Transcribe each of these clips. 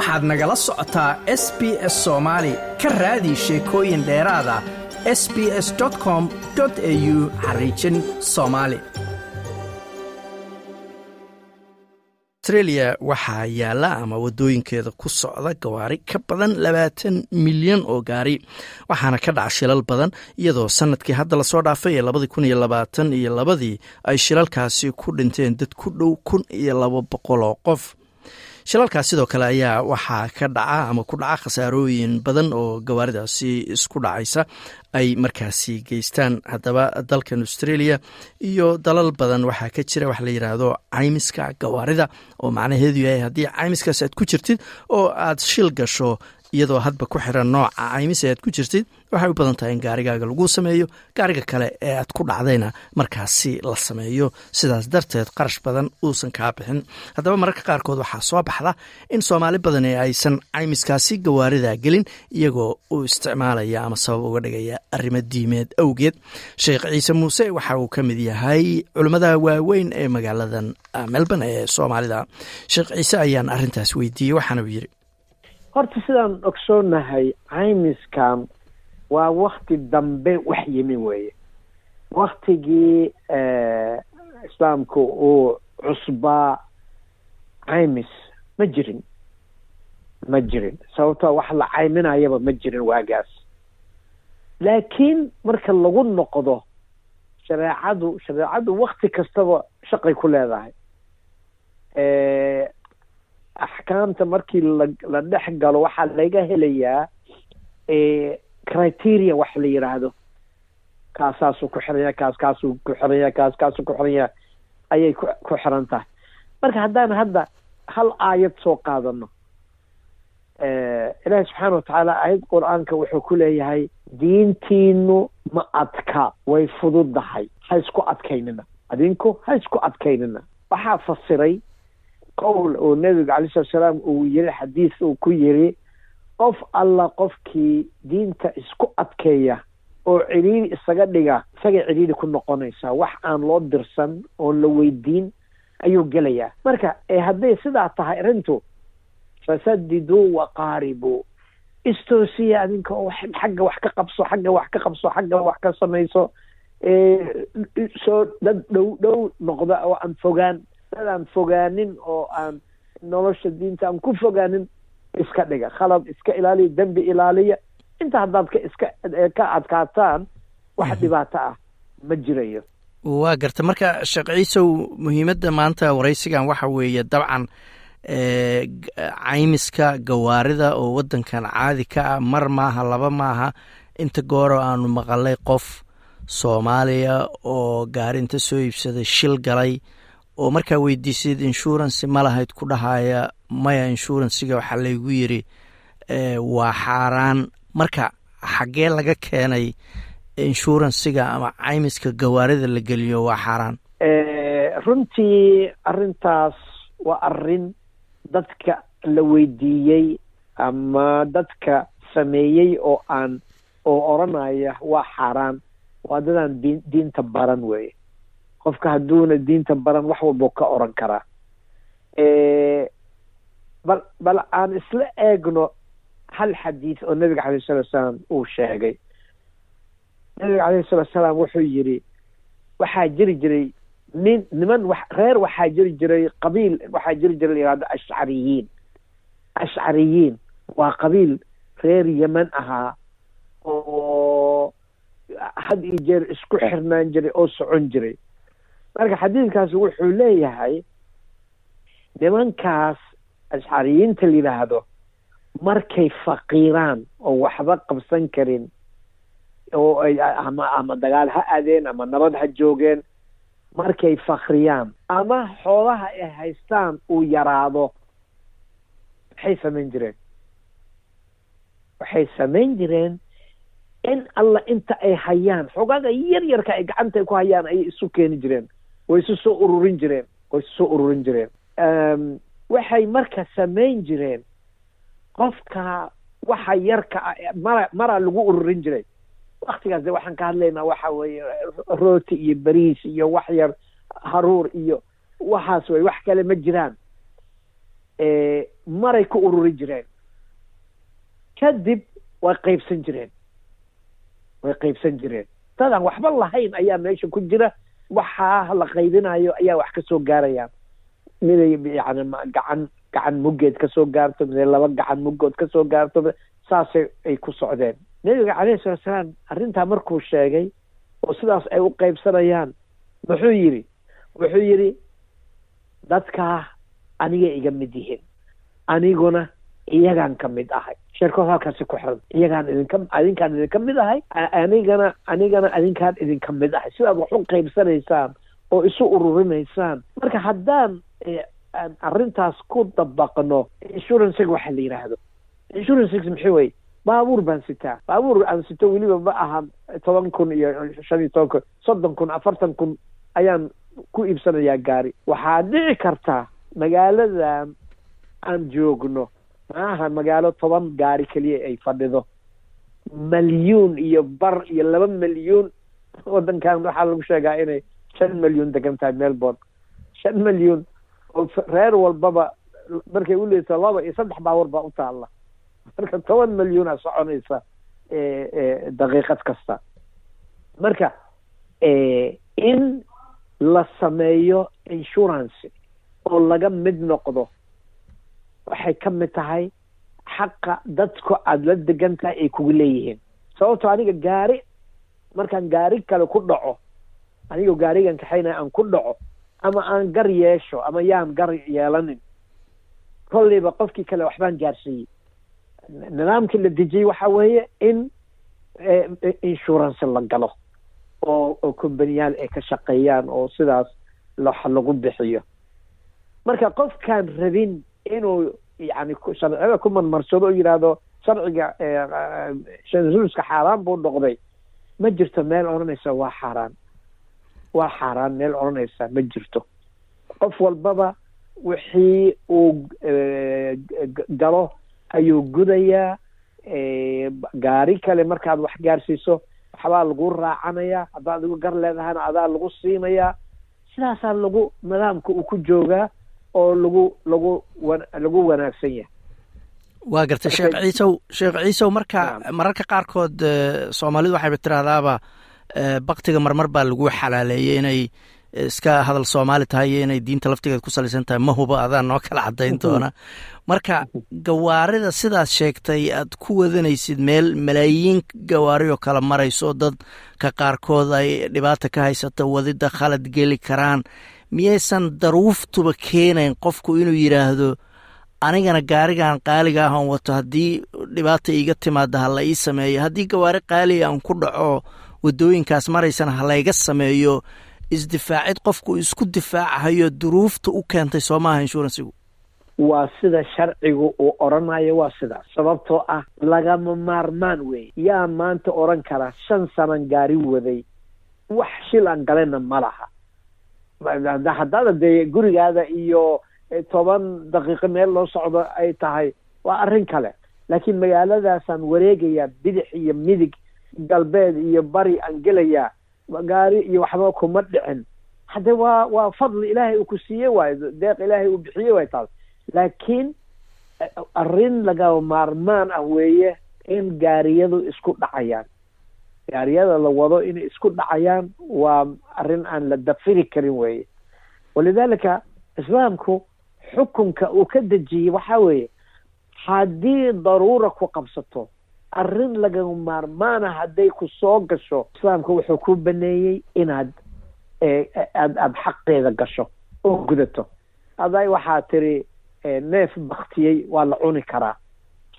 waxaad nagala socotaa s b s soomaali ka raadi sheekooyin dheeraada s b s com au xariijin soomaali australia waxaa yaalla ama waddooyinkeeda ku socda gawaari ka badan labaatan milyan oo gaari waxaana ka dhaca shilal badan iyadoo sannadkii hadda la soo dhaafay ee labadii kun iyo labaatan iyo labadii ay shilalkaasi ku dhinteen dad ku dhow kun iyo laba boqol oo qof shilalkaas sidoo kale ayaa waxaa ka dhaca ama ku dhaca khasaarooyin badan oo gawaaridaasi isku dhacaysa. Ay markaasi geystaan. Haddaba dalkan australia iyo dalal badan waxaa ka jira wax la yidhaahdo caymiska gawaarida oo macnaheedu yahay haddii caymiskaas aad ku jirtid oo aad shil gasho iyadoo hadba ku xiran nooca caymis ee aad ku jirtid waxay u badan tahay in gaarigaaga lagu sameeyo gaariga kale ee aad ku dhacdayna markaasi la sameeyo. Sidaas darteed qarash badan uusan kaa bixin. Haddaba mararka qaarkood waxaa soo baxda in soomaali badani aysan caymiskaasi gawaarida gelin iyagoo u isticmaalaya ama sabab uga dhigaya arrimo diimeed awgeed. Sheekh ciise muuse waxa uu ka mid yahay culimmada waaweyn ee magaaladan melbourne ee soomaalida. Sheekh ciise ayaan arrintaas weydiiyey waxaana uu yidhi horta sidaan ogsoonahay caymiskan waa wakti dambe wax yimi weeye. Waktigii islaamku uu cusbaa caymis ma jirin. Ma jirin. Sababtoo wax la cayminayaba ma jirin waagaas. Laakiin marka lagu noqdo shareecadu shareecadu wakti kastaba shaqay ku leedahay axkaamta markii la dhex galo waxaa laga helayaa criteria wax la yidhaahdo kaasaasuu ku xiranya kaas kaasuu ku xiranya kaas kaasuu ku xiranya ayay ku xiran tahay. Marka haddaan hadda hal aayad soo qaadano ilaahi subxaana watacaala aayad qur'aanka wuxuu ku leeyahay diintiinu ma adka way fududahay. Ha isku adkaynina. Adinku ha isku adkaynina. Waxaa fasiray qowl uu nebiga calai slat salaam uu yiri xadiis uu ku yiri qof alla qofkii diinta isku adkeeya oo cidhiiri isaga dhiga isagay cidhiiri ku noqonaysaa wax aan loo dirsan oon la weydiin ayuu gelayaa marka hadday sidaa tahay arrintu fasadiduu waqaaribuu istoosiya adinka oo xagga wax ka qabso xagga wax ka qabso xagga wax ka samayso soo dad dhow dhow noqda oo aan fogaan aan fogaanin oo aan nolosha diinta aan ku fogaanin iska dhiga. Khalad iska ilaaliya dembi ilaaliya. Inta haddaad ka iska ka adkaataan wax dhibaato ah ma jirayo. Waa garta. Marka sheekh ciisow muhiimadda maanta waraysigan waxa weeye dabcan caymiska gawaarida oo waddankan caadi ka ah mar maaha laba maaha inta gooro aanu maqalay qof soomaaliya oo gaari inta soo iibsaday shil galay oo markaa weydiisid inshurancy ma lahayd ku dhahaya maya inshuransiga waxaa laygu yiri waa xaaraan. Marka xaggee laga keenay inshuransiga ama caymiska gawaarida la geliyo waa xaaraan. Runtii arrintaas waa arrin dadka la weydiiyey ama dadka sameeyey oo aan oo odranaya waa xaaraan. Waa dadaan diin diinta baran weeye qofka hadduuna diinta baran wax walbuu ka oran karaa bal bal aan isla eegno hal xadiis oo nabiga calayh salatu salaam uu sheegay. Nabiga calayhi salatu salaam wuxuu yidhi waxaa jiri jiray nin niman wax reer waxaa jiri jiray qabiil waxaa jiri jiray la ashcariyiin. Ashcariyiin waa qabiil reer yeman ahaa oo had iyo jeer isku xirnaan jiray oo socon jiray marka xadiidkaas wuxuu leeyahay nimankaas ashcariyiinta la yidhaahdo markay faqiiraan oo waxba qabsan karin oo ay ama ama dagaal ha aadeen ama nabad ha joogeen markay fakriyaan ama xoolaha ay haystaan uu yaraado maxay samayn jireen. Waxay samayn jireen in alla inta ay hayaan xogaaga yar yarka ay gacanta ku hayaan ayay isu keeni jireen way isu soo ururin jireen way isu soo ururin jireen. Waxay marka samayn jireen. Qofka waxa yarka ah mara maraa lagu ururin jiray. Waktigaas de waxaan ka hadlaynaa waxa weeye rooti iyo bariis iyo wax yar haruur iyo waxaas wey wax kale ma jiraan. Maray ku ururi jireen. Kadib way qaybsan jireen. Way qaybsan jireen. Dadaan waxba lahayn ayaa meesha ku jira waxaa la qaybinayo ayaa wax ka soo gaarayaan miday yani gacan gacan muggeed ka soo gaarto miday laba gacan muggood ka soo gaarto saasay ay ku socdeen. Nebiga calayhi salatu salaam arrintaa markuu sheegay oo sidaas ay u qaybsanayaan muxuu yidhi? Wuxuu yidhi dadkaa anigay iga mid yihiin. Aniguna iyagaan ka mid ahay sheerkood halkaasi ku xiran. Iyagaan idinka adinkaan idinka mid ahay anigana anigana adinkaan idinka mid ahay. Sidaad wax u qaybsanaysaan oo isu ururinaysaan marka haddaan arrintaas ku dabaqno insurancega waxa la yidhaahdo insurancega maxay wey baabuur baan sitaa. Baabuur aan sito weliba ma aha toban kun iyo shan iyo toban kun soddon kun afartan kun ayaan ku iibsanayaa gaari. Waxaa dhici kartaa magaaladan aan joogno maaha magaalo toban gaari keliya ay fadhido. Malyuun iyo bar iyo laba malyuun waddankan waxaa lagu sheegaa inay shan malyuun degan tahay melbourne. Shan malyuun oo reer walbaba markay u leeso laba iyo saddex baabuur baa u taalla. Marka toban malyuuna soconaysa daqiiqad kasta. Marka in la sameeyo insurance oo laga mid noqdo waxay ka mid tahay xaqa dadku aada la degan tahay ay kugu leeyihiin. Sababto aniga gaari markaan gaari kale ku dhaco anigoo gaarigan kaxaynaya aan ku dhaco ama aan gar yeesho ama yaan gar yeelanin kollayba qofkii kale waxbaan gaarsiiyey. Nidaamkii la dejiyey waxa weeye in insurance la galo oo oo combaniyaal ay ka shaqeeyaan oo sidaas wax lagu bixiyo. Marka qofkaan rabin inuu yani sharciyada ku marmarsado oo yidhaahdo sharciga shanruuska xaaraan buu noqday. Ma jirto meel odhanaysa waa xaaraan. Waa xaaraan meel odhanaysa ma jirto. Qof walbaba wixii uu galo ayuu gudayaa gaari kale markaad wax gaarsiiso waxbaa lagu raacanayaa haddaa adigu gar leedahana adaa lagu siinayaa sidaasaa lagu nidaamka uu ku joogaa oo lagu lagu lagu wanaagsan yahay. Waa gartay sheekh ciisow sheekh ciisow marka mararka qaarkood soomaalidu waxayba tirahdaaba baktiga marmar baa lagu xalaaleeyey inay iska hadal soomaali tahay iyo inay diinta laftigeed ku salaysan tahay. Ma huba adaa noo kala caddayn doona. Marka gawaarida sidaad sheegtay aad ku wadanaysid meel malaayiin gawaari oo kala marayso dadka qaarkood ay dhibaata ka haysato wadida khalad geli karaan miyaysan daruuftuba keenayn qofku inuu yidhaahdo anigana gaarigan qaaliga ah on wato haddii dhibaata iiga timaada ha la ii sameeyo haddii gawaari qaaliga aan ku dhaco wadooyinkaas maraysana ha layga sameeyo isdifaacid qofku isku difaacahayo duruufta u keentay soo maaha inshuransigu waa sida sharcigu uu odhanayo waa sidaas sababtoo ah lagama maarmaan weeye yaa maanta odhan kara shan sanan gaari waday wax shil aan galena ma laha haddaada dee gurigaada iyo toban daqiiqo meel loo socdo ay tahay waa arrin kale. Laakiin magaaladaasaan wareegayaa bidix iyo midig galbeed iyo bari aan gelayaa gaari iyo waxba kuma dhicin. Hadde waa waa fadli ilaahay uu ku siiyey waayo deeq ilaahay uu bixiyey waay taas. Laakiin arrin laga maarmaan ah weeye in gaariyadu isku dhacayaan gaariyada la wado inay isku dhacayaan waa arrin aan la dafiri karin weeye. Walidaalika islaamku xukunka uu ka dejiyey waxaa weeye haddii daruura ku qabsato arrin laga maarmaana hadday ku soo gasho islaamku wuxuu ku baneeyey inaad aad aada xaqeeda gasho oo gudato. Aday waxaa tiri neef baktiyey waa la cuni karaa.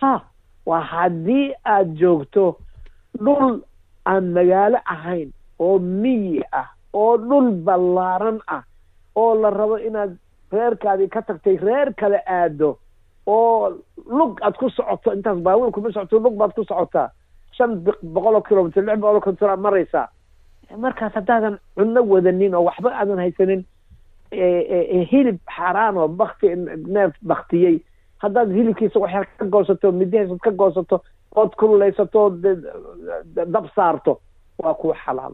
Ha! Waa haddii aad joogto dhul aan magaalo ahayn oo miyi ah oo dhul ballaaran ah oo la rabo inaad reerkaadii ka tagtay reer kale aado oo lug aad ku socoto intaas baabuur kuma socoto lug baad ku socotaa. Shan boqol oo kilomitr lix boqol oo kilomitr aad maraysaa. Markaas haddaadan cunno wadanin oo waxba aadan haysanin hilib xaaraan oo bakti neef baktiyey haddaad hilibkiisa waxyaal ka goosato midihaysaad ka goosato ood kululaysato dab saarto. Waa kuu xalaal.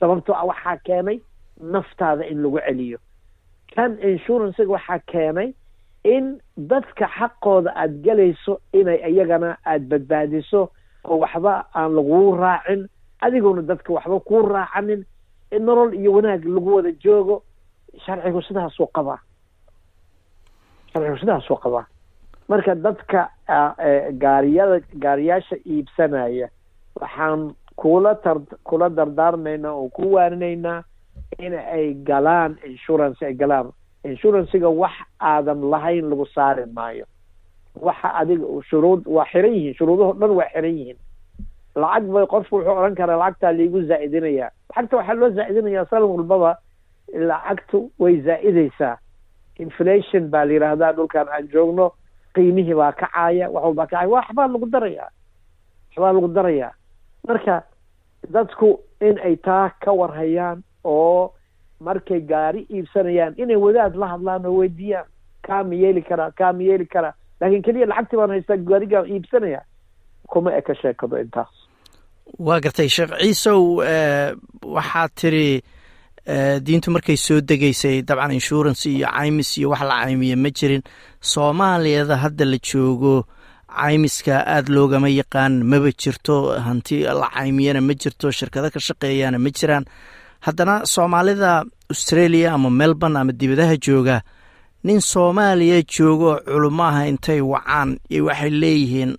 Sababtoo ah waxaa keenay naftaada in lagu celiyo. Kan insurancega waxaa keenay in dadka xaqooda aada gelayso inay iyagana aada badbaadiso oo waxba aan laguu raacin adiguna dadka waxba kuu raacanin in nolol iyo wanaag lagu wada joogo. Sharcigu sidaasuu qabaa. Sharcigu sidaasuu qabaa marka dadka gaariyada gaariyaasha iibsanaya waxaan kula tar kula dardaarmaynaa oo ku waaninaynaa in ay galaan insurance ay galaan. Insurancega wax aadan lahayn lagu saari maayo. Waxa adiga shuruud waa xiran yihiin shuruudaho dhan waa xiran yihiin. Lacag bay qofku wuxuu odhan karaa lacagtaa laigu zaa'idinaya lacagta waxaa loo zaa'idinayaa sanad walbaba lacagtu way zaa'idaysaa. Inflation baa la yidhaahdaa dhulkan aan joogno qiimihii baa kacaaya wax walbaa kacaya waxbaa lagu darayaa. Waxbaa lagu darayaa. Marka dadku in ay taa ka warhayaan oo markay gaari iibsanayaan inay wadaad la hadlaan oo weydiiyaan kaa ma yeeli karaa kaa ma yeeli karaa. Laakiin keliya lacagtii baan haystaa gaarigaan iibsanaya kuma eka sheekado intaas. Waa gartay sheekh ciisow waxaad tiri diintu markay soo degeysay dabcan insurance iyo caymis iyo wax la caymiya ma jirin. Soomaaliyada hadda la joogo caymiska aada loogama yaqaan maba jirto. Hanti la caymiyana ma jirto shirkado ka shaqeeyaana ma jiraan. Haddana soomaalida australia ama melbourne ama dibadaha jooga nin soomaaliya joogo culummaha intay wacaan iyo waxay leeyihiin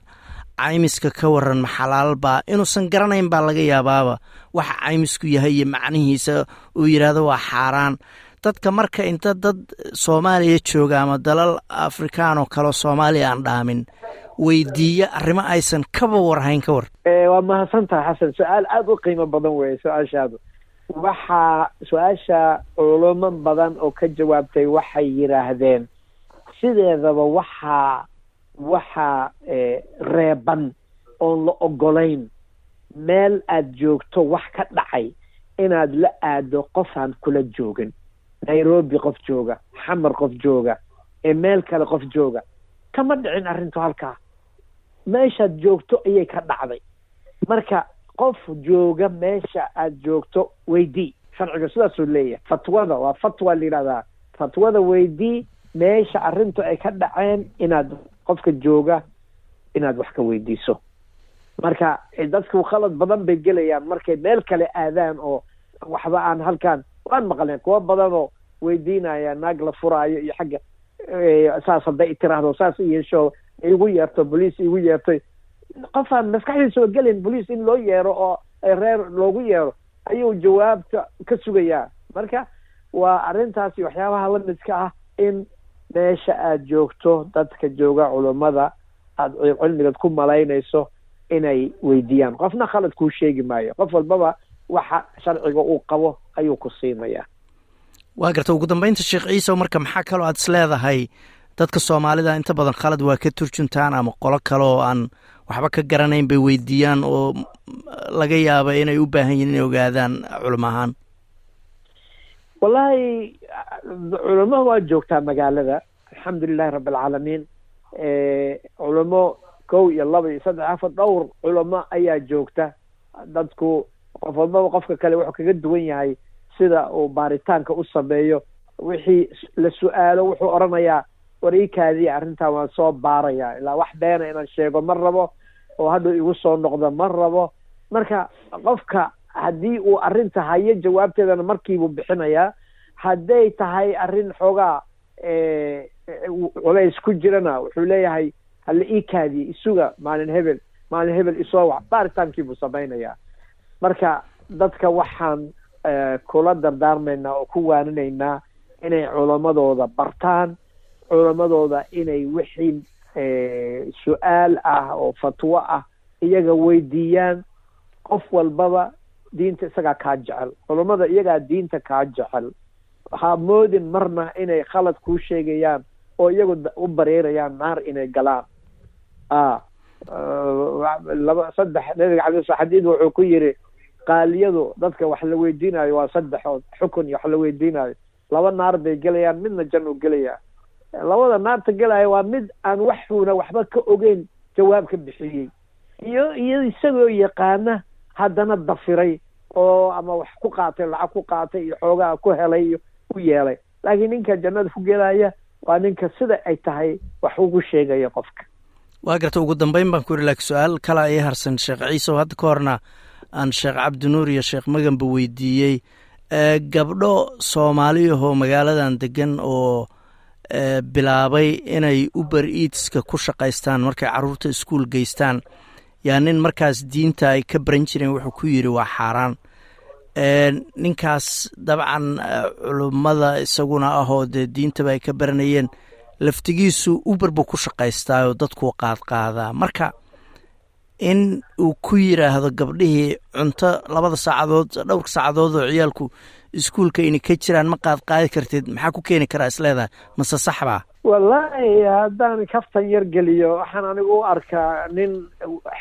caymiska ka waran maxalaalbaa inuusan garanayn baa laga yaabaaba waxa caymisku yahay iyo macnihiisa uu yidhaahdo waa xaaraan. Dadka marka inta dad soomaaliya jooga ama dalal afrikaan oo kaleo soomaaliya aan dhaamin weydiiya arrimo aysan kaba warhayn ka war. Waa mahadsan tahay xasan. Su'aal aada u qiimo badan weeye su'aashaadu. Waxaa su'aasha culumo badan oo ka jawaabtay waxay yidhaahdeen sideedaba waxaa waxaa reeban oon la ogolayn meel aada joogto wax ka dhacay inaad la aado qofaan kula joogin. Nairobi qof jooga xamar qof jooga ee meel kale qof jooga. Kama dhicin arrintu halkaa. Meeshaad joogto ayay ka dhacday. Marka qof jooga meesha aada joogto weydii. Sharciga sidaasuu leeyahay. Fatwada waa fatwa la yidhahdaa fatwada weydii meesha arrintu ay ka dhaceen inaad qofka jooga inaad wax ka weydiiso. Marka dadku khalad badan bay gelayaan markay meel kale aadaan oo waxba aan halkaan waan maqleen kuwa badan oo weydiinaya naag la furaayo iyo xagga saas hadday tiraahdo saas yeesho igu yeerto boliis igu yeertay qofaan maskaxdiisaba gelin boliis in loo yeero oo reer loogu yeero ayuu jawaabta ka sugayaa. Marka waa arrintaasi waxyaabaha lamidka ah in meesha aada joogto dadka jooga culummada aada cilmigaad ku malaynayso inay weydiiyaan. Qofna khalad kuu sheegi maayo. Qof walbaba waxa sharciga uu qabo ayuu ku siinayaa waa garta ugu dambeynta sheekh ciise marka maxaa kaloo aad is leedahay? Dadka soomaalida inta badan khalad waa ka turjuntaan ama qolo kale oo aan waxba ka garanayn bay weydiiyaan oo laga yaaba inay u baahan yihiin inay ogaadaan culimo ahaan wallahi culamo waa joogtaa magaalada. Alxamdulilahi rabbi alcaalamiin culamo kow iyo laba iyo saddex afar dhowr culamo ayaa joogta. Dadku qof walbaba qofka kale wuxuu kaga duwan yahay sida uu baaritaanka u sameeyo. Wixii la su'aalo wuxuu odhanayaa war iikaadiya arrintan waan soo baarayaa. Ilaa wax beena inaan sheego ma rabo. Oo hadhuu igu soo noqdo ma rabo. Marka qofka haddii uu arrinta hayo jawaabteedana markiibuu bixinayaa. Hadday tahay arrin xoogaa culays ku jirana wuxuu leeyahay hala ii kaadiye isuga maalin hebel maalin hebel isoo wac. Baaritaankiibuu samaynayaa. Marka dadka waxaan kula dardaarmaynaa oo ku waaninaynaa inay culamadooda bartaan culamadooda inay wixii su'aal ah oo fatwo ah iyaga weydiiyaan. Qof walbaba diinta isagaa kaa jecel. Culammada iyagaa diinta kaa jecel. Waxaa moodin marna inay khalad kuu sheegayaan oo iyagu u bareerayaan naar inay galaan. A laba saddex nabiga sl xadiid wuxuu ku yidhi qaaliyadu dadka wax la weydiinayo waa saddexood xukun iyo wax la weydiinayo laba naar bay gelayaan midna januu gelayaa. Labada naarta gelaya waa mid aan waxuuna waxba ka ogeyn jawaab ka bixiyey. Iyo iyo isagoo yaqaana haddana dafiray oo ama wax ku qaatay lacag ku qaatay iyo xoogaa ku helay iyo u yeelay. Laakiin ninka jannada ku gelaya waa ninka sida ay tahay wax ugu sheegaya qofka. Waa garta ugu dambeyn baan ku yidhi laakiin su'aal. Kala ii harsan sheekh ciise oo hadda ka horna aan sheekh cabdinuur iyo sheekh maganba weydiiyey. Gabdho soomaaliyahoo magaaladan degan oo bilaabay inay uber eatska ku shaqaystaan markay carruurta iskuol geystaan. Yaa nin markaas diinta ay ka baran jireen wuxuu ku yidhi waa xaaraan ninkaas dabcan culummada isaguna ahoo dee diintaba ay ka baranayeen. Laftigiisu uber buu ku shaqaystaayoo dadkuu qaadqaadaa marka in uu ku yidhaahdo gabdhihii cunto labada saacadood dhowrka saacadood oo ciyaalku iskuolka inay ka jiraan ma qaadqaadi kartid? Maxaa ku keeni karaa isleedahay mase saxbaa wallaahi haddaan kaftan yar geliyo waxaan anigu u arkaa nin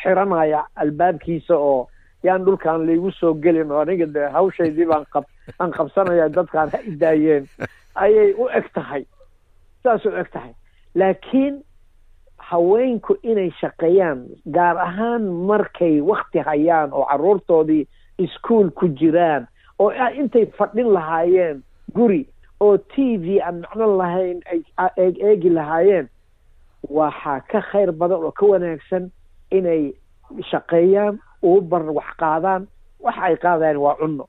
xiranaya albaabkiisa oo yaan dhulkaan laigu soo gelin oo aniga de hawshaydii baan qab aan qabsanaya dadkaan ha idaayeen ayay u eg tahay. Saas u eg tahay. Laakiin haweenku inay shaqeeyaan gaar ahaan markay wakti hayaan oo carruurtoodii iskuol ku jiraan oo intay fadhin lahaayeen guri oo t v aan macno lahayn ay eegi lahaayeen waxaa ka khayr badan oo ka wanaagsan inay shaqeeyaan ubar wax qaadaan waxa ay qaadayaan waa cunno.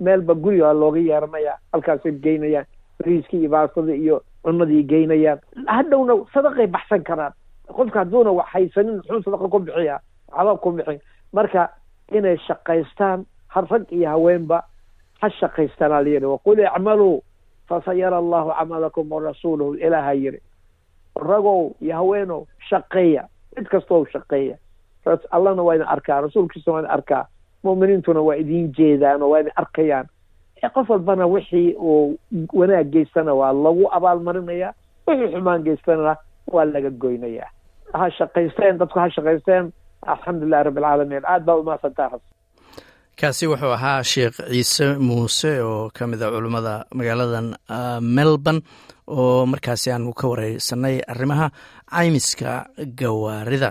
Meelba guriga looga yeeranaya halkaasay geynayaan bariiskii iyo baastada iyo cunadii geynayaan. Hadhowna sadaqay baxsan karaan. Qofka hadduuna wax haysanin muxuu sadaqa ku bixiyaa waxba ku bixin. Marka inay shaqaystaan har rag iyo haweenba ha shaqaystaan aa layidhi waqul icmaluu fasayara allahu camalakum warasuuluhu ilaaha yidhi. Ragow iyo haweenow shaqeeya. Cid kastoo shaqeeya allana waa idin arkaa rasuulkiisa waa idin arkaa mu'miniintuna waa idin jeedaan oo waa idin arkayaan. Qof walbana wixii uu wanaag geystana waa lagu abaalmarinaya wixii xumaan geystana waa laga goynayaa. Ha shaqaysteen dadku ha shaqaysteen alxamdulilahi rabbi alcaalamiin aad baa umahadsantaa kaasi wuxuu ahaa sheekh ciise muuse oo ka mid a culummada magaaladan melbourne oo markaasi aanu ka wareysanay arrimaha caymiska gawaarida